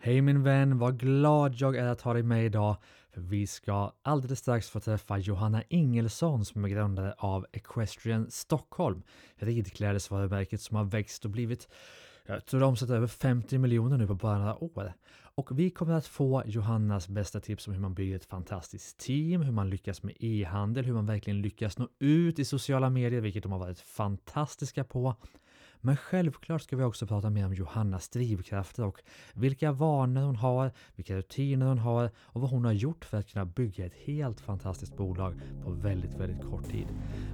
Hej min vän, vad glad jag är att ha dig med idag. För vi ska alldeles strax få träffa Johanna Ingelsson som är grundare av Equestrian Stockholm. Ridklädesvarumärket som har växt och blivit, jag tror de omsätter över 50 miljoner nu på bara några år. Och vi kommer att få Johannas bästa tips om hur man bygger ett fantastiskt team, hur man lyckas med e-handel, hur man verkligen lyckas nå ut i sociala medier, vilket de har varit fantastiska på. Men självklart ska vi också prata mer om Johannas drivkrafter och vilka vanor hon har, vilka rutiner hon har och vad hon har gjort för att kunna bygga ett helt fantastiskt bolag på väldigt, väldigt kort tid.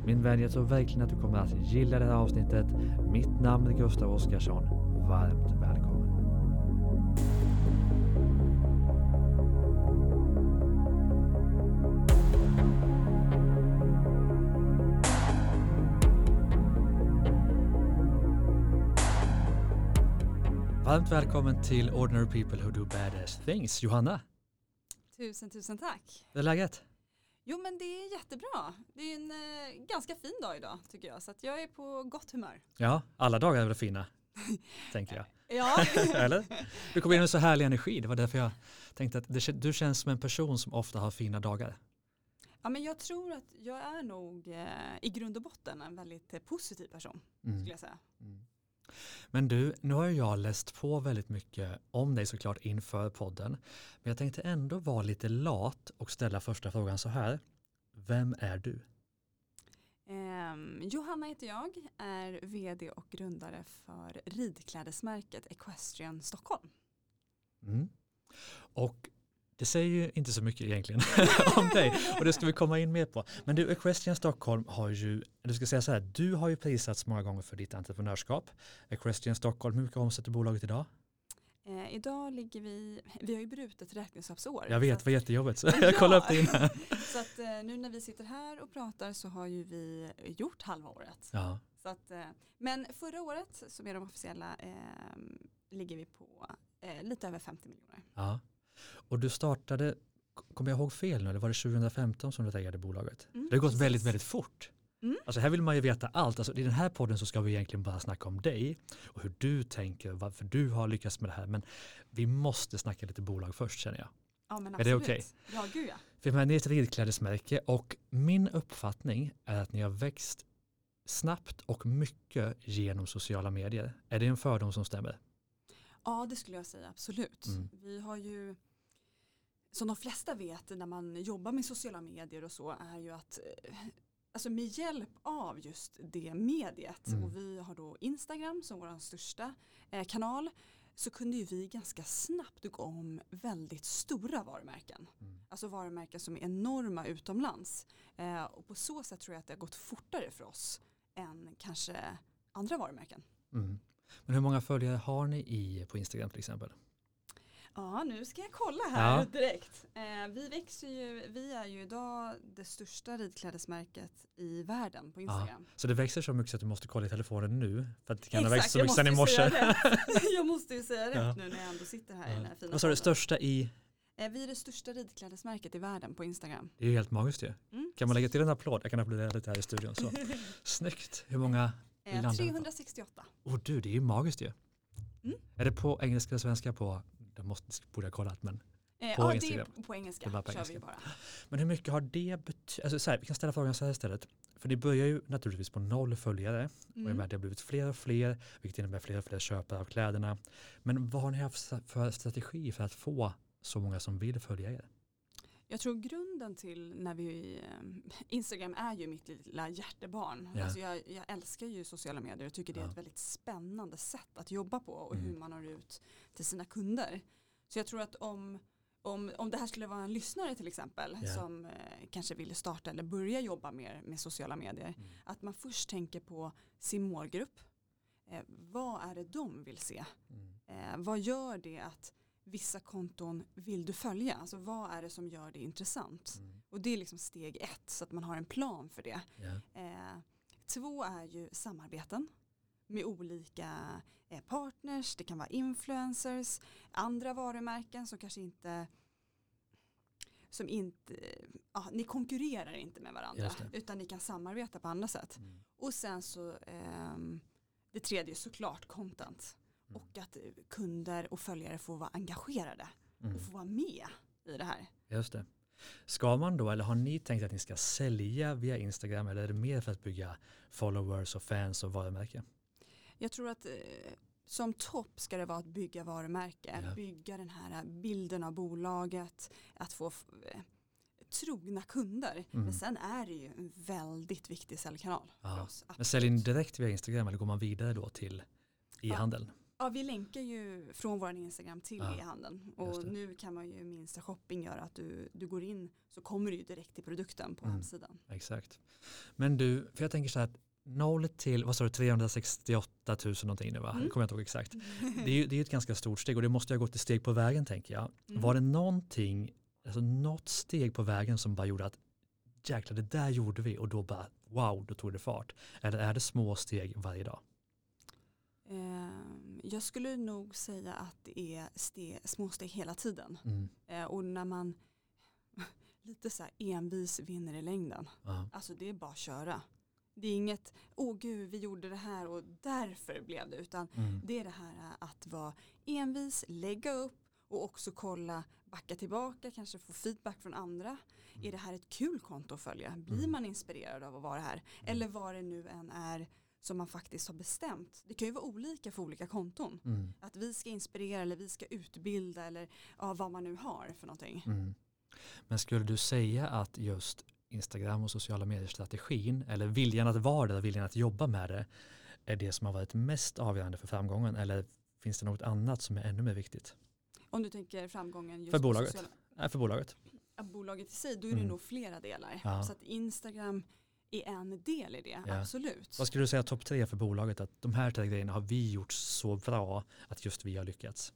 Min vän, jag tror verkligen att du kommer att gilla det här avsnittet. Mitt namn är Gustav Oscarsson. Varmt välkommen! Varmt välkommen till Ordinary People Who Do Badass Things. Johanna, Tusen, tusen tack. hur är läget? Jo men det är jättebra. Det är en eh, ganska fin dag idag tycker jag. Så att jag är på gott humör. Ja, alla dagar är väl fina, tänker jag. Ja, Eller? Du kom in med så härlig energi, det var därför jag tänkte att det, du känns som en person som ofta har fina dagar. ja men jag tror att jag är nog eh, i grund och botten en väldigt eh, positiv person Mm. skulle jag säga. Men du, nu har jag läst på väldigt mycket om dig såklart inför podden. Men jag tänkte ändå vara lite lat och ställa första frågan så här. Vem är du? Ehm, Johanna heter jag, är vd och grundare för ridklädesmärket Equestrian Stockholm. Mm. Och det säger ju inte så mycket egentligen om dig och det ska vi komma in mer på. Men du, Equestrian Stockholm har ju, du ska säga så här, du har ju prisats många gånger för ditt entreprenörskap. Equestrian Stockholm, hur mycket omsätter bolaget idag? Eh, idag ligger vi, vi har ju brutet räkenskapsår. Jag vet, det var jättejobbigt så Ja. jag kollade upp det innan. Så att eh, nu när vi sitter här och pratar så har ju vi gjort halva året. Ja, Så att, eh, men förra året, som är de officiella, eh, ligger vi på eh, lite över 50 miljoner. ja. Och du startade, kommer jag ihåg fel nu, eller var det 2015 som du ägde bolaget? Mm, Det har gått väldigt, väldigt fort. Mm. Alltså här vill man ju veta allt. Alltså, I den här podden så ska vi egentligen bara snacka om dig och hur du tänker, varför du har lyckats med det här. Men vi måste snacka lite bolag först känner jag. Ja, men Är det absolut. okej? Ja, gud ja. För ni är ett ridklädesmärke och min uppfattning är att ni har växt snabbt och mycket genom sociala medier. Är det en fördom som stämmer? Ja, det skulle jag säga absolut. Mm. Vi har ju, som de flesta vet när man jobbar med sociala medier och så, är ju att eh, Alltså med hjälp av just det mediet Mm. och vi har då Instagram som vår största eh, kanal så kunde ju vi ganska snabbt gå om väldigt stora varumärken. Mm. Alltså varumärken som är enorma utomlands. Eh, och på så sätt tror jag att det har gått fortare för oss än kanske andra varumärken. Mm. Men hur många följare har ni i, på Instagram till exempel? Ja, nu ska jag kolla här Ja. direkt. Eh, vi växer ju, vi är ju idag det största ridklädesmärket i världen på Instagram. Så det växer så mycket så att du måste kolla i telefonen nu för att det kan ha Exakt, växt så mycket sedan i morse. jag måste ju säga rätt Ja. nu när jag ändå sitter här i den här fina Vad sa du, största i? Eh, vi är det största ridklädesmärket i världen på Instagram. Det är ju helt magiskt ju. Mm. Kan man lägga till en applåd? Jag kan applådera lite här i studion. Så. Snyggt. Hur många? Eh, landet. 368. Åh du, det är ju magiskt ju. Mm. Är det på engelska eller svenska på? Det måste, borde jag kollat men. Eh, På ja, Instagram. det är på engelska. Det på kör engelska. vi bara. Men hur mycket har det betytt? Alltså så här, vi kan ställa frågan så här istället. För det börjar ju naturligtvis på noll följare och Mm. det har blivit fler och fler vilket innebär fler och fler köpare av kläderna. Men vad har ni haft för strategi för att få så många som vill följa er? Jag tror grunden till när vi, eh, Instagram är ju mitt lilla hjärtebarn. Ja. Alltså jag, jag älskar ju sociala medier och tycker det är ett väldigt spännande sätt att jobba på och Mm. hur man når ut till sina kunder. Så jag tror att om, om, om det här skulle vara en lyssnare till exempel Ja. som eh, kanske vill starta eller börja jobba mer med sociala medier. Mm. Att man först tänker på sin målgrupp. Eh, vad är det de vill se? Mm. Eh, vad gör det att vissa konton vill du följa? Alltså vad är det som gör det intressant? Mm. Och det är liksom steg ett så att man har en plan för det. Ja. Eh, två är ju samarbeten med olika eh, partners, det kan vara influencers, andra varumärken som kanske inte som inte, ja, ni konkurrerar inte med varandra utan ni kan samarbeta på andra sätt. Mm. Och sen så ehm, det tredje är såklart content. Och att eh, kunder och följare får vara engagerade Mm. och få vara med i det här. Just det. Ska man då, eller har ni tänkt att ni ska sälja via Instagram eller är det mer för att bygga followers och fans och varumärke? Jag tror att eh, som topp ska det vara att bygga varumärke, Ja. bygga den här bilden av bolaget, att få eh, trogna kunder. Mm. Men sen är det ju en väldigt viktig säljkanal för oss. Men säljer ni direkt via Instagram eller går man vidare då till e-handeln? Ja, vi länkar ju från vår Instagram till Ja, e-handeln. Och nu kan man ju med Insta shopping göra att du, du går in så kommer du ju direkt till produkten på Mm. hemsidan. Exakt. Men du, för jag tänker så här att 0 till, vad sa du, 368 000 någonting nu va? Mm. Kommer jag inte ihåg exakt. Det är ju det är ett ganska stort steg och det måste ha gått ett steg på vägen tänker jag. Mm. Var det någonting, alltså något steg på vägen som bara gjorde att jäklar det där gjorde vi och då bara wow, då tog det fart. Eller är det små steg varje dag? Ehm, Jag skulle nog säga att det är ste, små steg hela tiden. Mm. Eh, Och när man lite så här envis vinner i längden. Ja. Alltså det är bara att köra. Det är inget, åh gud vi gjorde det här och därför blev det. Utan Mm. det är det här att vara envis, lägga upp och också kolla, backa tillbaka, kanske få feedback från andra. Är det här ett kul konto att följa? Blir Mm. man inspirerad av att vara här? Eller vad det nu än är som man faktiskt har bestämt. Det kan ju vara olika för olika konton. Mm. Att vi ska inspirera eller vi ska utbilda eller ja, vad man nu har för någonting. Mm. Men skulle du säga att just Instagram och sociala medier-strategin eller viljan att vara där, viljan att jobba med det är det som har varit mest avgörande för framgången eller finns det något annat som är ännu mer viktigt? Om du tänker framgången just För bolaget. sociala- Nej, för bolaget. ja, bolaget i sig, då är det Mm. nog flera delar. Ja. Så att Instagram är en del i det, Ja. absolut. Vad skulle du säga topp tre för bolaget? Att de här tre grejerna har vi gjort så bra att just vi har lyckats.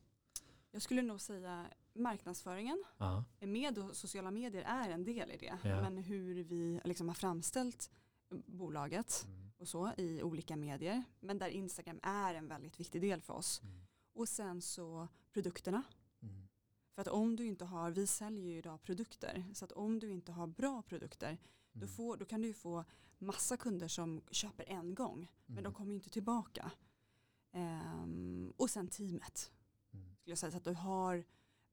Jag skulle nog säga marknadsföringen Ja, med och sociala medier är en del i det. Ja. Men hur vi liksom har framställt bolaget mm. och så i olika medier. Men där Instagram är en väldigt viktig del för oss. Mm. Och sen så produkterna. Mm. För att om du inte har, vi säljer ju idag produkter. Så att om du inte har bra produkter då, Mm. får, då kan du få massa kunder som köper en gång. Men de Mm. kommer inte tillbaka. Ehm, och sen teamet. Mm. Skulle jag säga, så att du har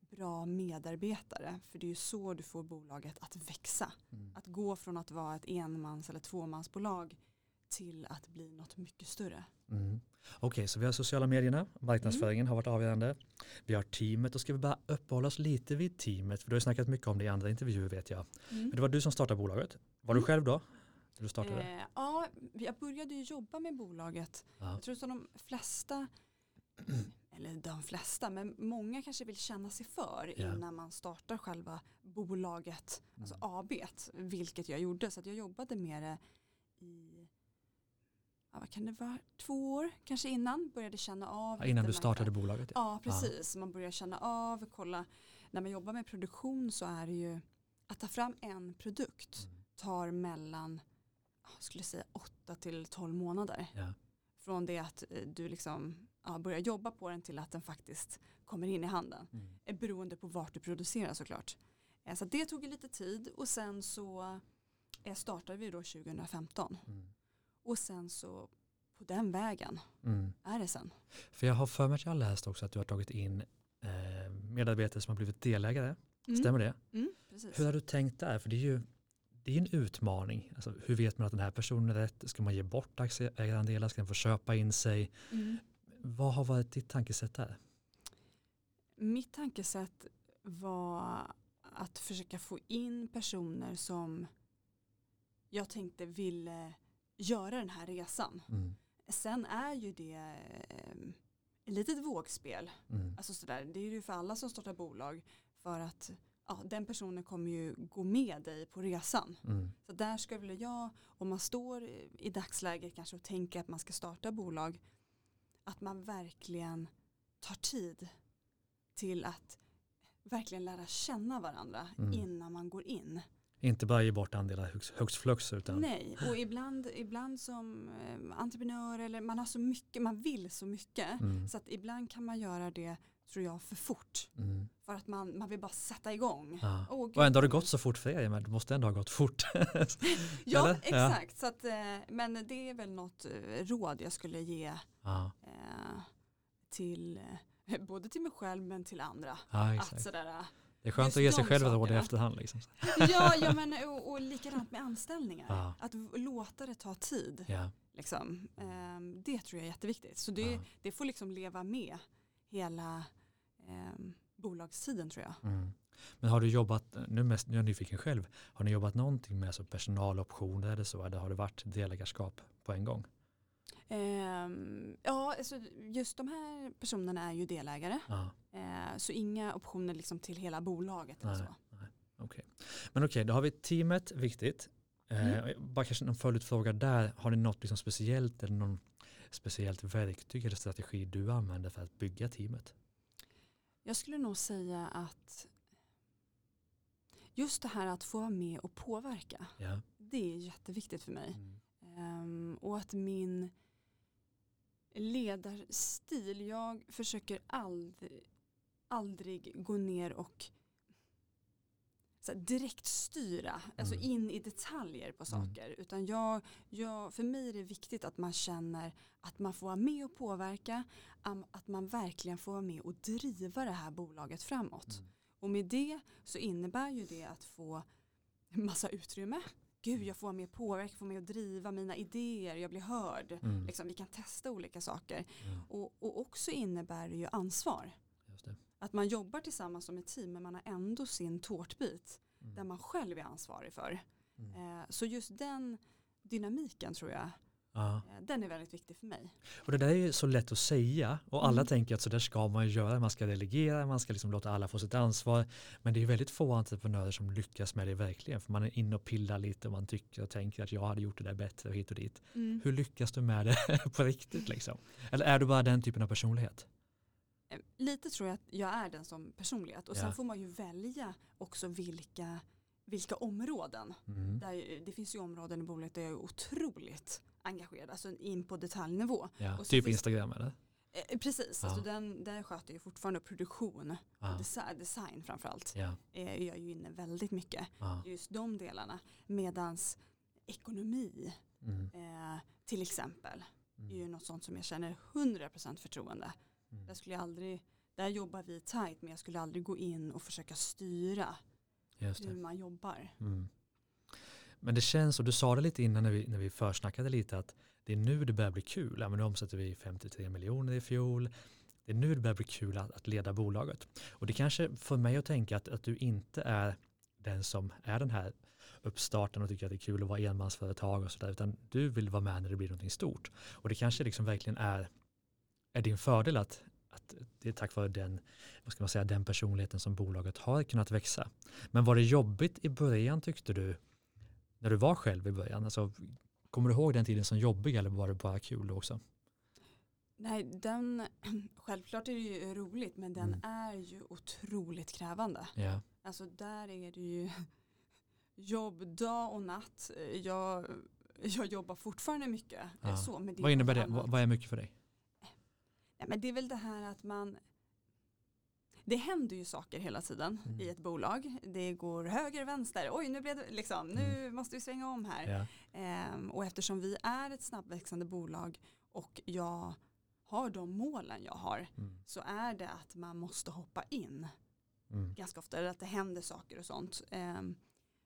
bra medarbetare. För det är ju så du får bolaget att växa. Mm. Att gå från att vara ett enmans eller tvåmansbolag till att bli något mycket större. Mm. Okej, så vi har sociala medierna, marknadsföringen har varit avgörande. Vi har teamet och ska vi bara uppehålla oss lite vid teamet, för du har snackat mycket om det i andra intervjuer vet jag. Men det var du som startade bolaget. Var du själv då? När du startade? Eh, ja, jag började ju jobba med bolaget. Ja. Jag tror att de flesta, eller de flesta, men många kanske vill känna sig för Ja. innan man startar själva bolaget, alltså Mm. AB, vilket jag gjorde. Så jag jobbade med det i, ja, vad kan det vara, två år kanske innan, började känna av. Ja, Innan du startade marknad. bolaget? Ja. Ja, precis. Man börjar känna av, kolla. När man jobbar med produktion så är det ju att ta fram en produkt Mm. Tar mellan, jag skulle säga 8 till 12 månader. Ja. Från det att eh, du liksom ja, börjar jobba på den till att den faktiskt kommer in i handen. Mm. Eh, Beroende på vart du producerar såklart. Eh, Så det tog lite tid och sen så startade vi då 2015. Mm. Och sen så på den vägen Mm. är det sen. För jag har för mig att jag läst också att du har tagit in medarbetare som har blivit delägare. Mm. Stämmer det? Mm. Hur har du tänkt där? För det är ju det är en utmaning. Alltså, hur vet man att den här personen är rätt? Ska man ge bort aktieägarandelar? Ska den få köpa in sig? Mm. Vad har varit ditt tankesätt där? Mitt tankesätt var att försöka få in personer som jag tänkte ville göra den här resan. Mm. Sen är ju det eh, ett litet vågspel. Mm. Alltså sådär, det är ju för alla som startar bolag. För att ja, den personen kommer ju gå med dig på resan. Mm. Så där väl jag, om man står i dagsläget kanske och tänker att man ska starta bolag, att man verkligen tar tid till att verkligen lära känna varandra Mm. innan man går in. Inte bara ge bort andelar högst, högst flux utan Nej, och ibland, ibland som eh, entreprenör eller man har så mycket, man vill så mycket. Mm. Så att ibland kan man göra det, tror jag, för fort. Mm. För att man, man vill bara sätta igång. Ja. Gud. Och ändå har det gått så fort för er, men det måste ändå ha gått fort. Ja, Eller? Ja. exakt. Så att, eh, men det är väl något eh, råd jag skulle ge ja. eh, till både till mig själv men till andra. Ja, Att sådär, Det är skönt just att ge sig själv ett råd i efterhand. Liksom. ja, ja men, och, och likadant med anställningar. Ja. Att låta det ta tid. Ja. Liksom. Ehm, det tror jag är jätteviktigt. Så det, Ja. det får liksom leva med hela ehm, bolagstiden tror jag. Mm. Men har du jobbat, nu, mest, nu är jag nyfiken själv, har ni jobbat någonting med alltså personaloptioner eller så, eller har det varit delägarskap på en gång? Ehm, ja, alltså just de här personerna är ju delägare. Eh, så inga optioner liksom till hela bolaget. Eller Nej. så. okej. Men okej, då har vi teamet, viktigt. Eh, Mm. Bara kanske någon följdfråga där, har ni något liksom speciellt eller någon speciellt verktyg eller strategi du använder för att bygga teamet? Jag skulle nog säga att just det här att få vara med och påverka. Ja. Det är jätteviktigt för mig. Mm. Ehm, och att min ledarstil, jag försöker aldrig, aldrig gå ner och så här, direkt styra, alltså Mm. in i detaljer på Mm. saker. Utan jag, jag, för mig är det viktigt att man känner att man får vara med och påverka, att man verkligen får vara med och driva det här bolaget framåt. Mm. Och med det så innebär ju det att få massa utrymme. Gud, jag får vara med och påverka, får med och driva mina idéer, jag blir hörd. Mm. Liksom, vi kan testa olika saker. Mm. Och, och också innebär det ju ansvar. Det. Att man jobbar tillsammans som ett team men man har ändå sin tårtbit Mm. där man själv är ansvarig för. Mm. Eh, så just den dynamiken tror jag, Ja. eh, den är väldigt viktig för mig. Och det där är ju så lätt att säga och alla Mm. tänker att så där ska man göra, man ska delegera, man ska liksom låta alla få sitt ansvar. Men det är väldigt få entreprenörer som lyckas med det verkligen, för man är inne och pillar lite och man tycker och tänker att jag hade gjort det där bättre och hit och dit. Hur lyckas du med det på riktigt liksom? Eller är du bara den typen av personlighet? Eh, Lite tror jag att jag är den som personlighet och sen Ja. får man ju välja också vilka, vilka områden. Mm. Där, det finns ju områden i bolaget där jag är otroligt engagerad, alltså in på detaljnivå. Ja. Typ finns- Instagram eller? Eh, precis, Ja. alltså den, där sköter jag fortfarande produktion, Ja. design, design framförallt. Ja. Eh, är jag ju inne väldigt mycket Ja. just de delarna. Medans ekonomi Mm. eh, till exempel är ju Mm. något sånt som jag känner 100% förtroende. Mm. Där, skulle jag aldrig, där jobbar vi tajt men jag skulle aldrig gå in och försöka styra hur man jobbar. Mm. Men det känns, och du sa det lite innan när vi, när vi försnackade lite, att det är nu det börjar bli kul. Ja, men nu omsätter vi 53 miljoner i fjol. Det är nu det börjar bli kul att, att leda bolaget. Och det kanske får mig att tänka att, att du inte är den som är den här uppstarten och tycker att det är kul att vara enmansföretag och sådär, utan du vill vara med när det blir någonting stort. Och det kanske liksom verkligen är, är din fördel att, att det är tack vare den, vad ska man säga, den personligheten som bolaget har kunnat växa. Men var det jobbigt i början tyckte du, när du var själv i början? Alltså, kommer du ihåg den tiden som jobbig eller var det bara kul också? Nej, den, självklart är det ju roligt men den Mm. är ju otroligt krävande. Ja, Alltså där är det ju jobb dag och natt. Jag, jag jobbar fortfarande mycket. Ja. Så, men det vad innebär det? vad är mycket för dig? Nej, men det är väl det här att man det händer ju saker hela tiden Mm. i ett bolag. Det går höger, vänster. Oj, nu blev det liksom, nu måste vi svänga om här. Ja, Ehm, och eftersom vi är ett snabbväxande bolag och jag har de målen jag har mm, så är det att man måste hoppa in mm, ganska ofta. Eller att det händer saker och sånt. Ehm,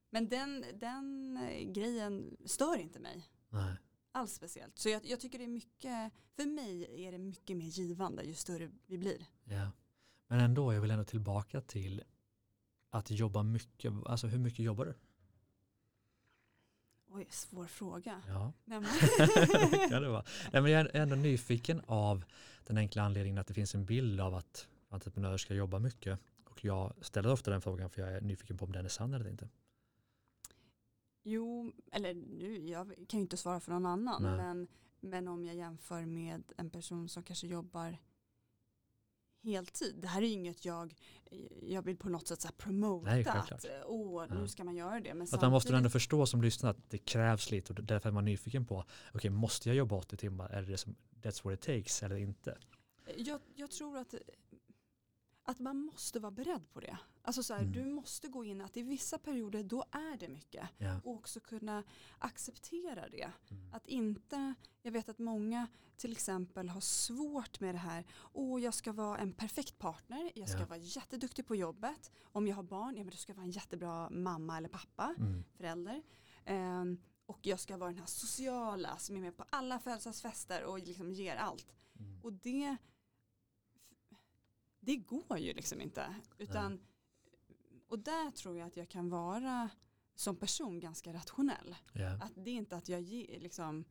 men den, den grejen stör inte mig nej, alls speciellt. Så jag, jag tycker det är mycket, för mig är det mycket mer givande ju större vi blir. ja. Men ändå, jag vill ändå tillbaka till att jobba mycket. Alltså hur mycket jobbar du? Oj, svår fråga. Ja, Nej, men- det det vara. Nej, men jag är ändå nyfiken av den enkla anledningen att det finns en bild av att entreprenörer ska jobba mycket. Och jag ställer ofta den frågan för jag är nyfiken på om den är sann eller inte. Jo, eller nu, jag kan ju inte svara för någon annan. Nej. Men, men om jag jämför med en person som kanske jobbar heltid. Det här är ju inget jag, jag vill på något sätt så här promota. Nej, att, åh, nu Ja. ska man göra det. Men Att man måste ändå förstå som lyssnar att det krävs lite och därför är man nyfiken på, okej måste jag jobba 80 timmar, är det det som, that's what it takes eller inte? Jag, jag tror att, att man måste vara beredd på det. Alltså så här, Mm. du måste gå in att i vissa perioder då är det mycket. Ja. Och också kunna acceptera det. Mm. Att inte, jag vet att många till exempel har svårt med det här, åh jag ska vara en perfekt partner, jag ska Ja. vara jätteduktig på jobbet, om jag har barn, ja men då ska jag vara en jättebra mamma eller pappa, Mm. förälder. Ehm, och jag ska vara den här sociala som är med på alla födelsedagsfester och liksom ger allt. Mm. Och det, det går ju liksom inte. Utan, och där tror jag att jag kan vara som person ganska rationell. Ja. Att det är inte att jag ge, liksom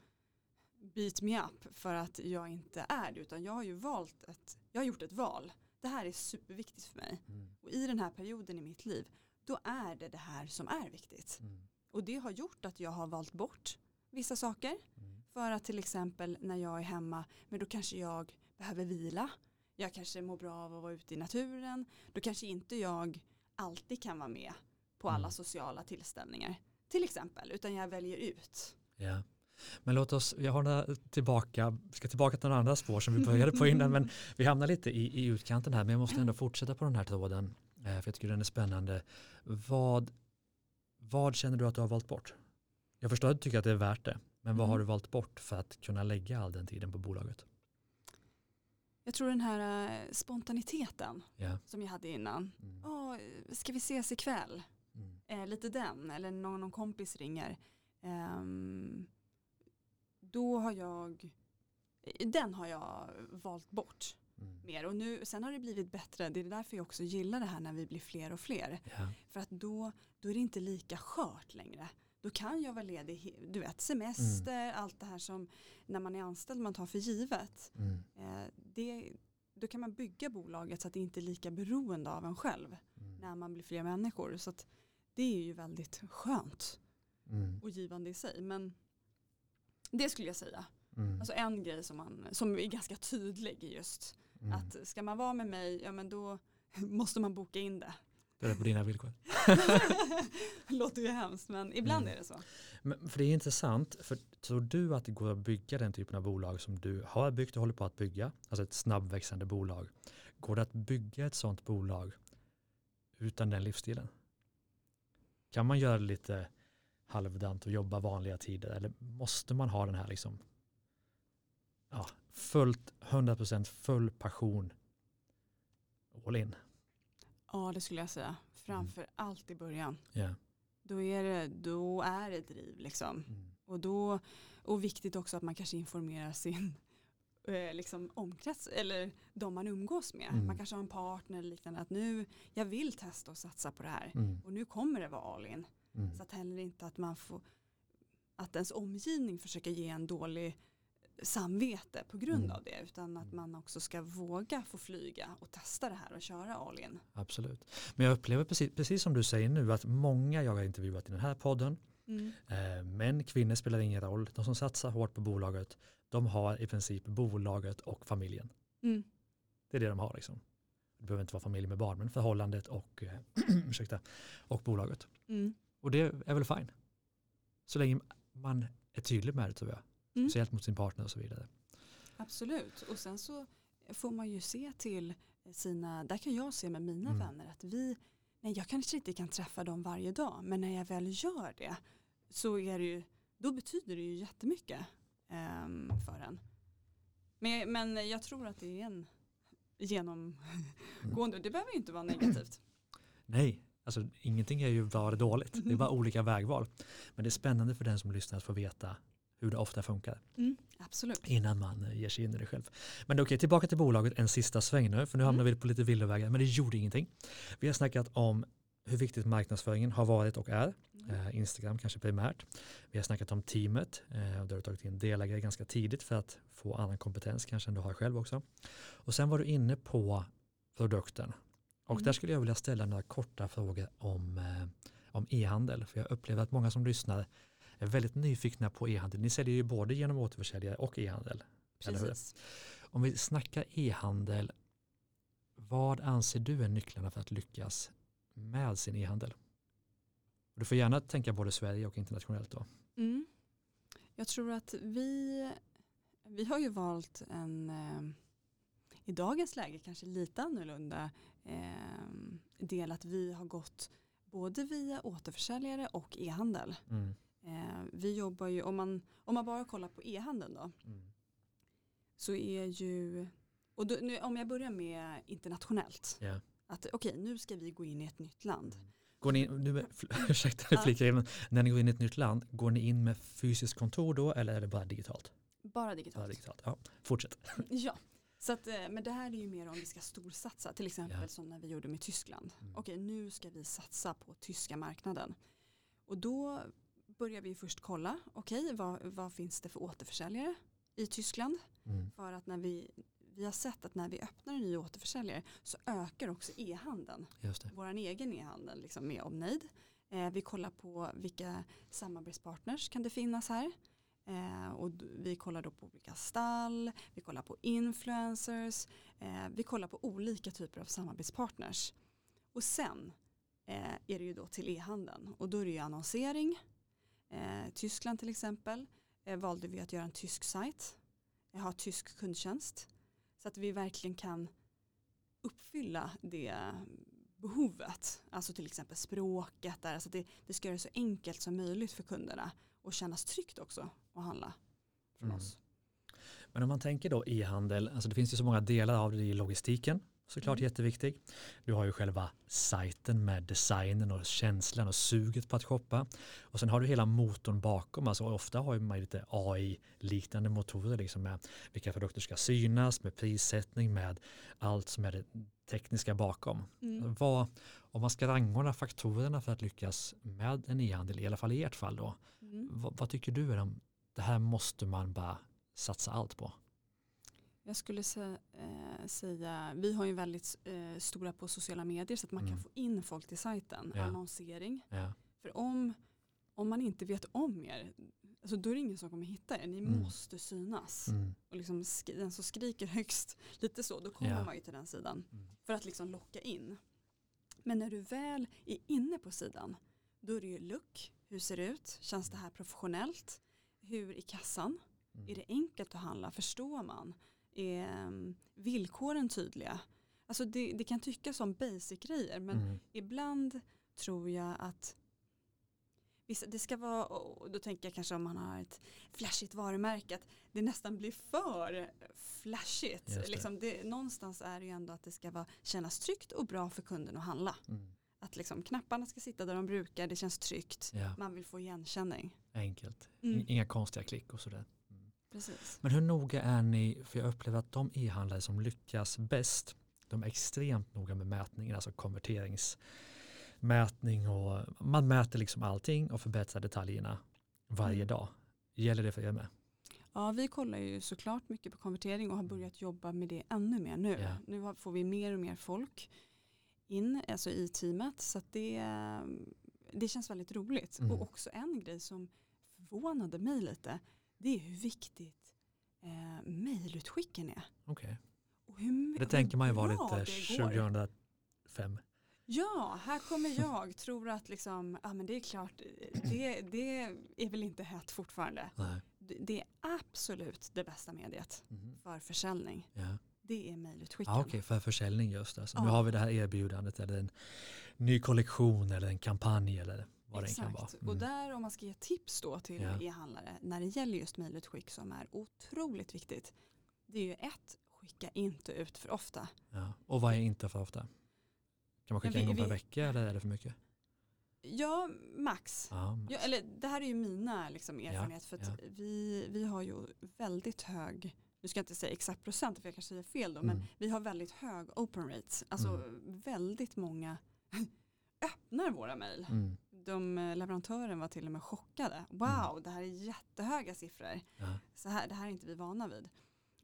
beat me up för att jag inte är det. Utan jag har ju valt ett, jag har gjort ett val. Det här är superviktigt för mig. Mm. Och i den här perioden i mitt liv, då är det det här som är viktigt. Mm. Och det har gjort att jag har valt bort vissa saker. Mm. För att till exempel när jag är hemma, men då kanske jag behöver vila. Jag kanske mår bra av att vara ute i naturen. Då kanske inte jag alltid kan vara med på alla Mm. sociala tillställningar. Till exempel, utan jag väljer ut. Ja. Men låt oss, jag har några tillbaka, vi ska tillbaka till några andra spår som vi började på innan, men vi hamnar lite i, i utkanten här, men jag måste ändå fortsätta på den här tråden, eh, för jag tycker den är spännande. Vad, vad känner du att du har valt bort? Jag förstår att du tycker att det är värt det, men vad Mm. har du valt bort för att kunna lägga all den tiden på bolaget? Jag tror den här eh, spontaniteten Ja. som jag hade innan. Mm. Åh, ska vi ses ikväll? Mm. Eh, lite den, eller någon, någon kompis ringer. Ehm, då har jag, den har jag valt bort Mm. mer. Och nu, sen har det blivit bättre, det är därför jag också gillar det här när vi blir fler och fler. Ja. För att då, då är det inte lika skört längre. Då kan jag vara ledig, du vet semester, allt det här som när man är anställd man tar för givet. Mm. Eh, det, då kan man bygga bolaget så att det inte är lika beroende av en själv Mm. när man blir fler människor. Så att det är ju väldigt skönt Mm. och givande i sig. Men det skulle jag säga. Mm. Alltså en grej som, man, som är ganska tydlig just Mm. att ska man vara med mig, ja men då måste man boka in det. Det är på dina villkor. Låter ju hemskt men ibland Mm. är det så. Men, för det är intressant, för tror du att det går att bygga den typen av bolag som du har byggt och håller på att bygga, alltså ett snabbväxande bolag, går det att bygga ett sådant bolag utan den livsstilen? Kan man göra det lite halvdant och jobba vanliga tider eller måste man ha den här liksom ja, fullt 100% full passion all in? Ja det skulle jag säga. Framför allt i början. Ja. Då är det, då är det driv liksom. Mm. Och, då, och viktigt också att man kanske informerar sin eh, liksom omkrets eller de man umgås med. Mm. Man kanske har en partner eller liknande. Att nu, jag vill testa och satsa på det här. Mm. Och nu kommer det vara all in. Mm. Så att heller inte att man får att ens omgivning försöker ge en dålig samvete på grund Mm. av det. Utan att man också ska våga få flyga och testa det här och köra all in. Absolut. Men jag upplever precis, precis som du säger nu att många jag har intervjuat i den här podden Eh, Män, kvinnor spelar ingen roll. De som satsar hårt på bolaget, de har i princip bolaget och familjen. Mm. Det är det de har. Liksom. Det behöver inte vara familj med barn, men förhållandet och, eh, ursäkta, och bolaget. Mm. Och det är väl fine. Så länge man är tydlig med det tror jag. Mm. Speciellt mot sin partner och så vidare. Absolut. Och sen så får man ju se till sina, där kan jag se med mina Mm. vänner att vi, nej jag kanske inte kan träffa dem varje dag, men när jag väl gör det så är det ju, då betyder det ju jättemycket um, för en. Men, men jag tror att det är en genomgående, det behöver ju inte vara negativt. Nej, alltså ingenting är ju eller dåligt. Det är bara olika vägval. Men det är spännande för den som lyssnar att få veta hur det ofta funkar. Mm, absolut. innan man eh, ger sig in i det själv. Men okej, tillbaka till bolaget en sista sväng nu, för nu hamnar vi på lite villovägar, men det gjorde ingenting. Vi har snackat om hur viktigt marknadsföringen har varit och är. Eh, Instagram kanske primärt. Vi har snackat om teamet eh, och du har tagit in delägare ganska tidigt för att få annan kompetens kanske än du har själv också. Och sen var du inne på produkten. Och Mm. där skulle jag vilja ställa några korta frågor om, eh, om e-handel. För jag upplever att många som lyssnar är väldigt nyfikna på e-handel. Ni säljer ju både genom återförsäljare och e-handel. Precis. Om vi snackar e-handel, vad anser du är nycklarna för att lyckas med sin e-handel? Du får gärna tänka både Sverige och internationellt då. Mm. Jag tror att vi, vi har ju valt en, eh, i dagens läge kanske lite annorlunda eh, del att vi har gått både via återförsäljare och e-handel. Mm. Eh, vi jobbar ju, om man, om man bara kollar på e-handeln då, Mm. så är ju, och då, nu, om jag börjar med internationellt, Ja. att okej nu ska vi gå in i ett nytt land. Går ni in, nu, ursäkta in, men när ni går in i ett nytt land, går ni in med fysiskt kontor då eller är det bara digitalt? Bara Bara digitalt. digitalt. Ja, fortsätt. Ja, så att, eh, men det här är ju mer om vi ska storsatsa, till exempel Ja. som när vi gjorde med Tyskland. Mm. Okej, nu ska vi satsa på tyska marknaden. Och då börjar vi först kolla, okej, vad, vad finns det för återförsäljare i Tyskland? Mm. För att när vi, vi har sett att när vi öppnar en ny återförsäljare så ökar också e-handeln, vår egen e-handel liksom med Omneid. Eh, vi kollar på vilka samarbetspartners kan det finnas här. Eh, och vi kollar då på olika stall, vi kollar på influencers, eh, vi kollar på olika typer av samarbetspartners. Och sen eh, är det ju då till e-handeln och då är det ju annonsering. Eh, Tyskland till exempel eh, valde vi att göra en tysk sajt, ha tysk kundtjänst. Så att vi verkligen kan uppfylla det behovet, alltså till exempel språket där, alltså det, vi ska göra det så enkelt som möjligt för kunderna och kännas tryggt också att handla från Mm. oss. Men om man tänker då e-handel, alltså det finns ju så många delar av det i logistiken, såklart Mm. jätteviktig. Du har ju själva sajten med designen och känslan och suget på att shoppa. Och sen har du hela motorn bakom, alltså ofta har man lite AI-liknande motorer liksom med vilka produkter ska synas, med prissättning, med allt som är det tekniska bakom. Mm. Vad, om man ska rangordna faktorerna för att lyckas med en e-handel, i alla fall i ert fall då, Mm. vad, vad tycker du är de, det här måste man bara satsa allt på? Jag skulle sä, eh, säga, vi har ju väldigt eh, stora på sociala medier så att man Mm. kan få in folk till sajten, Ja. annonsering. Ja. För om, om man inte vet om er, alltså då är det ingen som kommer hitta er, ni Mm. måste synas. Mm. Och liksom den som skriker högst, lite så, då kommer Ja. man ju till den sidan. Mm. För att liksom locka in. Men när du väl är inne på sidan, då är det ju look, hur ser det ut, känns det här professionellt, hur är kassan, Mm. är det enkelt att handla, förstår man, är villkoren tydliga. Alltså det, det kan tyckas som basic-grejer, men Mm. ibland tror jag att det ska vara, då tänker jag kanske om man har ett flashigt varumärke, att det nästan blir för flashigt. Det. Liksom det, någonstans är det ju ändå att det ska vara, kännas tryggt och bra för kunden att handla. Mm. Att liksom knapparna ska sitta där de brukar, det känns tryggt, Ja, man vill få igenkänning. enkelt. Mm. Inga konstiga klick och sådär. Mm. Precis. Men hur noga är ni, för jag upplever att de e-handlare som lyckas bäst, de är extremt noga med mätningen, alltså konverteringsmätning och man mäter liksom allting och förbättrar detaljerna varje Mm. dag. Gäller det för er med? Ja, vi kollar ju såklart mycket på konvertering och har börjat jobba med det ännu mer nu. Ja. Nu får vi mer och mer folk in, alltså i teamet, så det, det känns väldigt roligt. Mm. Och också en grej som förvånade mig lite, det är hur viktigt eh, mejlutskicken är. Okej, Och hur, det hur tänker man ju var bra lite det går. 2005. Ja, här kommer jag, tror att liksom, ja men det är klart, det, det är väl inte hett fortfarande. Nej. Det är absolut det bästa mediet Mhm. för försäljning. Ja. Det är mejlutskicken. Ja, Okej, för försäljning just det. Så nu Ja. har vi det här erbjudandet eller en ny kollektion eller en kampanj eller vad det än kan vara. Exakt. Mm. Och där om man ska ge tips då till Ja. e-handlare när det gäller just mejlutskick som är otroligt viktigt. Det är ju ett, skicka inte ut för ofta. Ja. Och vad är inte för ofta? Kan man skicka Men en vi- gång per vi- vecka eller är det för mycket? Ja, max. Ja, Ja, eller det här är ju mina liksom, erfarenhet för att ja. vi, vi har ju väldigt hög, nu ska jag inte säga exakt procent för jag kanske säger fel då, men Mm. vi har väldigt hög open rates. Alltså Mm. väldigt många öppnar våra mejl. Mm. De leverantören var till och med chockade. Wow, det här är jättehöga siffror. Ja. Så här, det här är inte vi vana vid.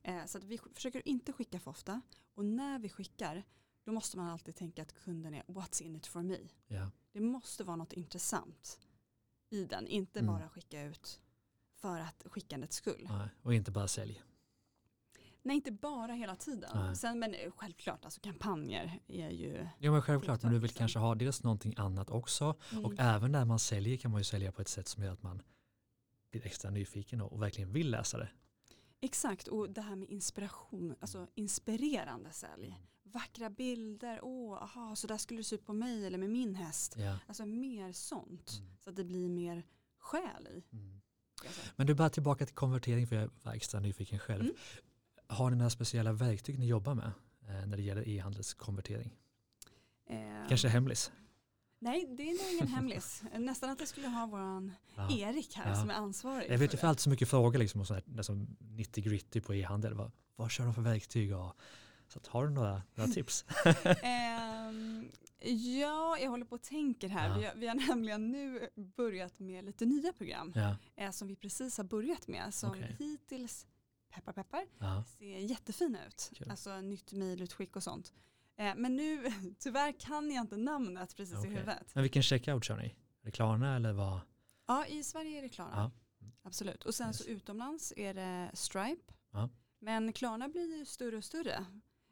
Eh, så att vi försöker inte skicka för ofta. Och när vi skickar, då måste man alltid tänka att kunden är what's in it for me. Ja. Det måste vara något intressant i den, inte Mm. bara skicka ut för att skickandets skull. Nej. Och inte bara sälj. Nej, inte bara hela tiden. Nej. Sen, men självklart, alltså kampanjer är ju... Jo men självklart, men du vill Liksom. kanske ha dels någonting annat också Mm. och även när man säljer kan man ju sälja på ett sätt som gör att man blir extra nyfiken och och verkligen vill läsa det. Exakt, och det här med inspiration, alltså inspirerande sälj. Vackra bilder, åh, aha, så där skulle det se ut på mig eller med min häst. Ja. Alltså mer sånt, Mm. så att det blir mer själ i. Mm. Men du bara tillbaka till konvertering för jag var extra nyfiken själv. Mm. Har ni några speciella verktyg ni jobbar med eh, när det gäller e-handelskonvertering? Eh, Kanske hemlis? Nej, det är nog ingen hemlis. Nästan att jag skulle ha våran Ja. Erik här Ja. som är ansvarig. Jag vet ju för allt så mycket frågor liksom och sånt där, som 90 gritty på e-handel. Vad, vad kör de för verktyg? Och, så att, har du några, några tips? Ehm, ja, jag håller på och tänker här. Ja. Vi, har, vi har nämligen nu börjat med lite nya program eh, som vi precis har börjat med. Som Okej. hittills, peppar peppar, ja, ser jättefina ut. Kul. Alltså nytt mejlutskick och sånt. Eh, men nu, tyvärr kan jag inte namnet precis Okej. i huvudet. Men vilken checkout kör ni? Är det Klarna eller vad? Ja, i Sverige är det Klarna. Ja. Absolut. Och sen Yes. så utomlands är det Stripe. Ja. Men Klarna blir ju större och större.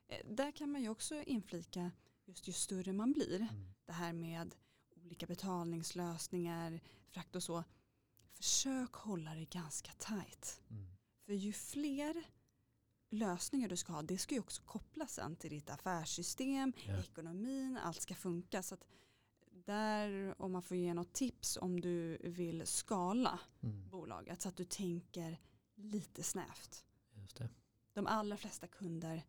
Eh, Där kan man ju också inflika just ju större man blir. Mm. Det här med olika betalningslösningar, frakt och så. Försök hålla det ganska tajt. Mm. För ju fler lösningar du ska ha, det ska ju också kopplas sen till ditt affärssystem, Ja. ekonomin, allt ska funka. Så att där, om man får ge något tips om du vill skala Mm. bolaget så att du tänker lite snävt. Just det. De allra flesta kunder,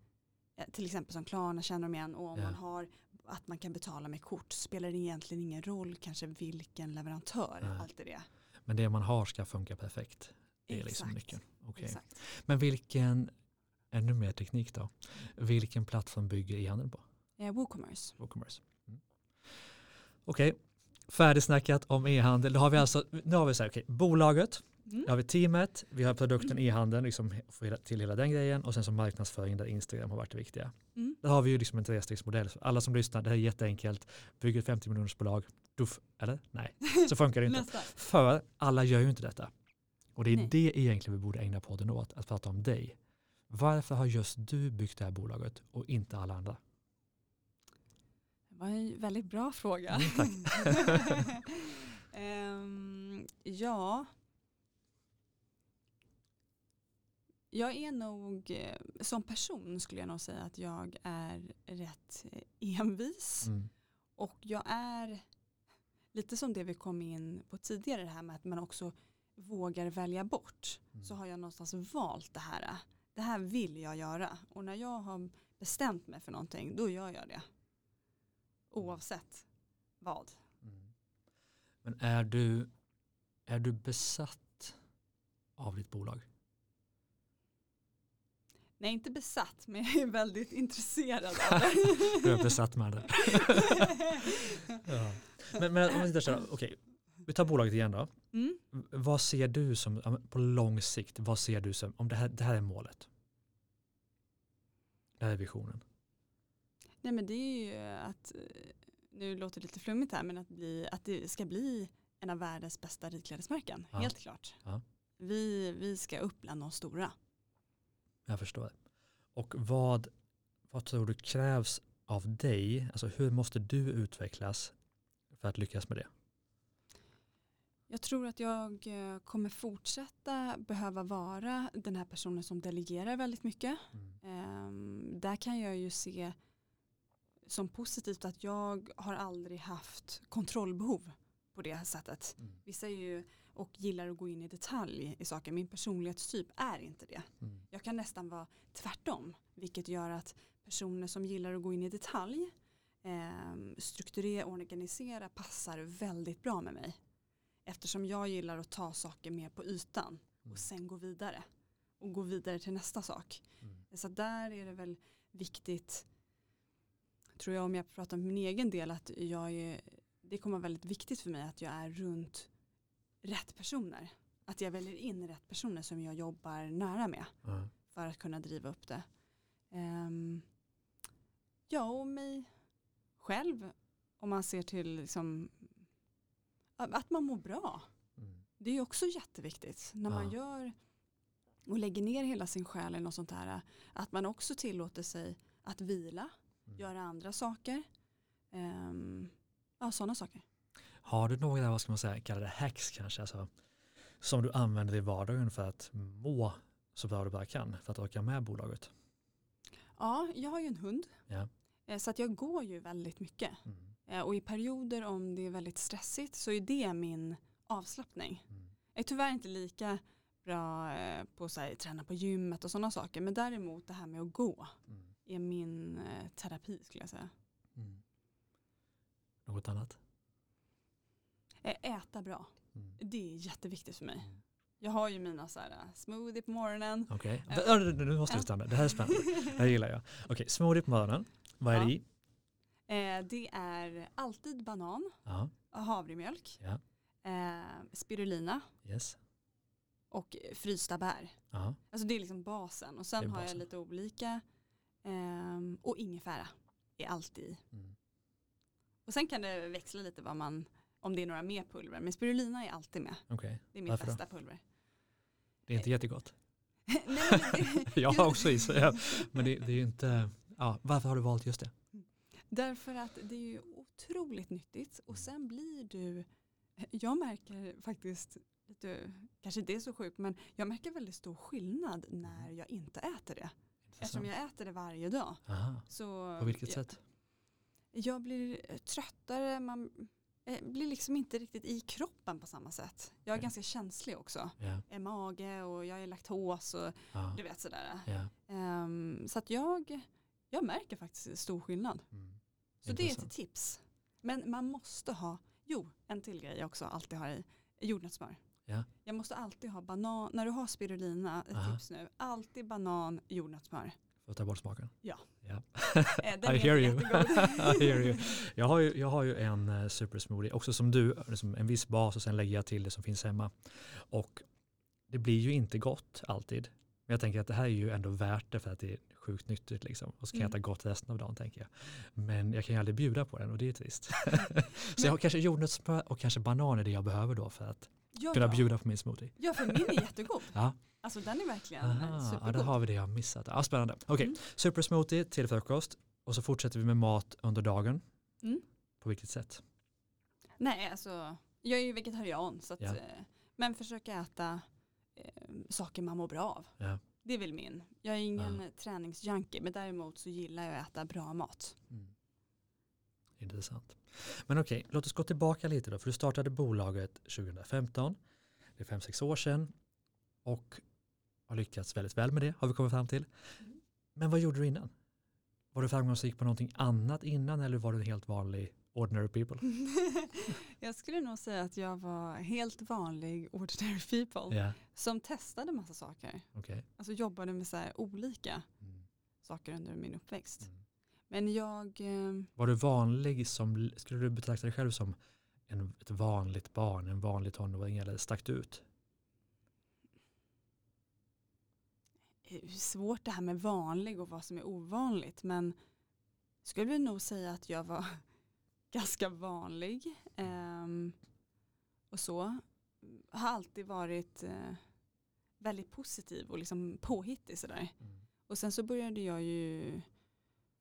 eh, till exempel som Klarna känner de igen och om Ja. man har att man kan betala med kort spelar det egentligen ingen roll kanske vilken leverantör, Nej. allt det. Men det man har ska funka perfekt. Det är liksom Exakt. nyckeln. Exakt. Men vilken, ännu mer teknik då, vilken plattform bygger e-handeln på? Eh, WooCommerce. WooCommerce. Mm. Okej, färdigsnackat om e-handel. Då har vi alltså, nu har vi så här, okej, bolaget, Mm. då har vi teamet, vi har produkten e-handeln, liksom till hela den grejen och sen så marknadsföring där Instagram har varit det viktiga. Mm. Där har vi ju liksom en trestegsmodell. Alla som lyssnar, det här är jätteenkelt. Bygger ett 50 miljoners bolag, duff, eller? Nej, så funkar det inte. För alla gör ju inte detta. Och det är Nej. det egentligen vi borde ägna podden åt, att prata om dig. Varför har just du byggt det här bolaget och inte alla andra? Det var en väldigt bra fråga. Mm. Ehm, ja. Jag är nog, eh, som person skulle jag nog säga att jag är rätt eh, envis. Mm. Och jag är lite som det vi kom in på tidigare, det här med att man också vågar välja bort. Mm. Så har jag någonstans valt det här. Det här vill jag göra. Och när jag har bestämt mig för någonting, då gör jag det. Oavsett vad. Mm. Men är du, är du besatt av ditt bolag? Nej, inte besatt, men jag är väldigt intresserad av det. Du är besatt med det. ja. Men, men om vi tittar så här, okej, vi tar bolaget igen då. Mm. Vad ser du som, på lång sikt, vad ser du som, om det här, det här är målet? Det här är visionen. Nej, men det är ju att, eh, nu låter det lite flummigt här, men att, bli, att det ska bli en av världens bästa ridklädesmärken, Ja. helt klart. Ja. Vi, vi ska upp bland de stora. Jag förstår. Och vad, vad tror du krävs av dig? Alltså hur måste du utvecklas för att lyckas med det? Jag tror att jag eh, kommer fortsätta behöva vara den här personen som delegerar väldigt mycket. Ehm, där kan jag ju se som positivt att jag har aldrig haft kontrollbehov på det här sättet. Mm. Vissa är ju och gillar att gå in i detalj i saker. Min personlighetstyp är inte det. Mm. Jag kan nästan vara tvärtom. Vilket gör att personer som gillar att gå in i detalj eh, strukturera och organisera passar väldigt bra med mig. Eftersom jag gillar att ta saker mer på ytan Mm. och sen gå vidare. Och gå vidare till nästa sak. Mm. Så där är det väl viktigt, tror jag om jag pratar om min egen del, att jag är, det kommer vara väldigt viktigt för mig att jag är runt rätt personer. Att jag väljer in rätt personer som jag jobbar nära med Ja. för att kunna driva upp det. Ehm, ja, och mig själv, om man ser till liksom, att man mår bra. Mm. Det är ju också jätteviktigt när man gör och lägger ner hela sin själ i något sånt här. Att man också tillåter sig att vila, Mm. göra andra saker. Um, ja, sådana saker. Har du några, vad ska man säga, kalla det hacks kanske, alltså, som du använder i vardagen för att må så bra du bara kan för att orka med bolaget? Ja, jag har ju en hund. Ja. Eh, Så att jag går ju väldigt mycket. Mm. Eh, Och i perioder om det är väldigt stressigt så är det min avslappning. Mm. Jag är tyvärr inte lika bra eh, på att träna på gymmet och sådana saker. Men däremot det här med att gå Mm. är min eh, terapi skulle jag säga. Mm. Något annat? Äta bra, Mm. det är jätteviktigt för mig. Mm. Jag har ju mina så här, smoothie på morgonen. Okej. Ja, nu måste vi Ja. stanna. Det här är spännande. Det här gillar jag. Okej, smoothie på morgonen. Vad är det Ja. i? Eh, det är alltid banan, Ja, havremjölk, Ja. eh, spirulina yes. och frysta bär. Ja, Alltså det är liksom basen och sen har jag lite olika ehm, och ingefära är alltid i. mm. Och sen kan det växla lite vad man, om det är några mer pulver. Men spirulina är alltid med. okej. Det är mitt Varför då? bästa pulver. Det är inte jättegott. Nej, det, Jag har också i ja. Men det, det är ju inte... Ja, varför har du valt just det? Därför att det är ju otroligt nyttigt och sen blir du, jag märker faktiskt, lite, kanske inte är så sjukt, men jag märker väldigt stor skillnad när jag inte äter det. Eftersom Intressant. jag äter det varje dag. Aha. Så På vilket jag, sätt? Jag blir eh, tröttare, man eh, blir liksom inte riktigt i kroppen på samma sätt. Jag är Okej. ganska känslig också. Ja, är mage och jag är laktos och ja, du vet sådär. ja. Ehm, så att jag, jag märker faktiskt stor skillnad. Mm. Så det är ett Intressant. tips. Men man måste ha, jo en till grej jag också alltid har i, jordnötssmör. Ja. Jag måste alltid ha banan, när du har spirulina, ett Aha. tips nu, alltid banan, jordnötssmör. För att ta bort smaken? Ja. den I hear you. I hear you. Jag har ju, jag har ju en uh, supersmoothie, också som du, liksom en viss bas och sen lägger jag till det som finns hemma. Och det blir ju inte gott alltid. Men jag tänker att det här är ju ändå värt det för att det sjukt nyttigt liksom. Och så kan jag Mm. äta gott resten av dagen tänker jag. Men jag kan ju aldrig bjuda på den och det är trist. så jag har kanske jordnötssmör och kanske banan är det jag behöver då för att Ja, kunna ja. bjuda på min smoothie. Ja, för min är jättegod. Ja. Alltså den är verkligen Aha, ja, supergod. där har vi det jag missat. Ja, spännande. Okej, Mm. supersmoothie till frukost och så fortsätter vi med mat under dagen. Mm. På vilket sätt? Nej, alltså jag är ju vegetarian så att, Ja. eh, men försöka äta eh, saker man mår bra av. Ja. Det är väl min. Jag är ingen Ja. träningsjunkie men däremot så gillar jag att äta bra mat. Mm. Intressant. Men okej, låt oss gå tillbaka lite då. För du startade bolaget 2015. Det är fem, sex år sedan. Och har lyckats väldigt väl med det, har vi kommit fram till. Mm. Men vad gjorde du innan? Var du framgångsrik på någonting annat innan eller var du en helt vanlig ordinary people? jag skulle nog säga att jag var helt vanlig ordinary people Ja, som testade massa saker. okej. Alltså jobbade med så här olika Mm. saker under min uppväxt. Mm. Men jag, eh, Var du vanlig som, skulle du betrakta dig själv som en, ett vanligt barn, en vanlig tonåring eller stack du ut? det är svårt det här med vanlig och vad som är ovanligt men skulle väl nog säga att jag var ganska vanlig ehm, och så. Har alltid varit eh, väldigt positiv och liksom påhittig sådär. Och sen så började jag ju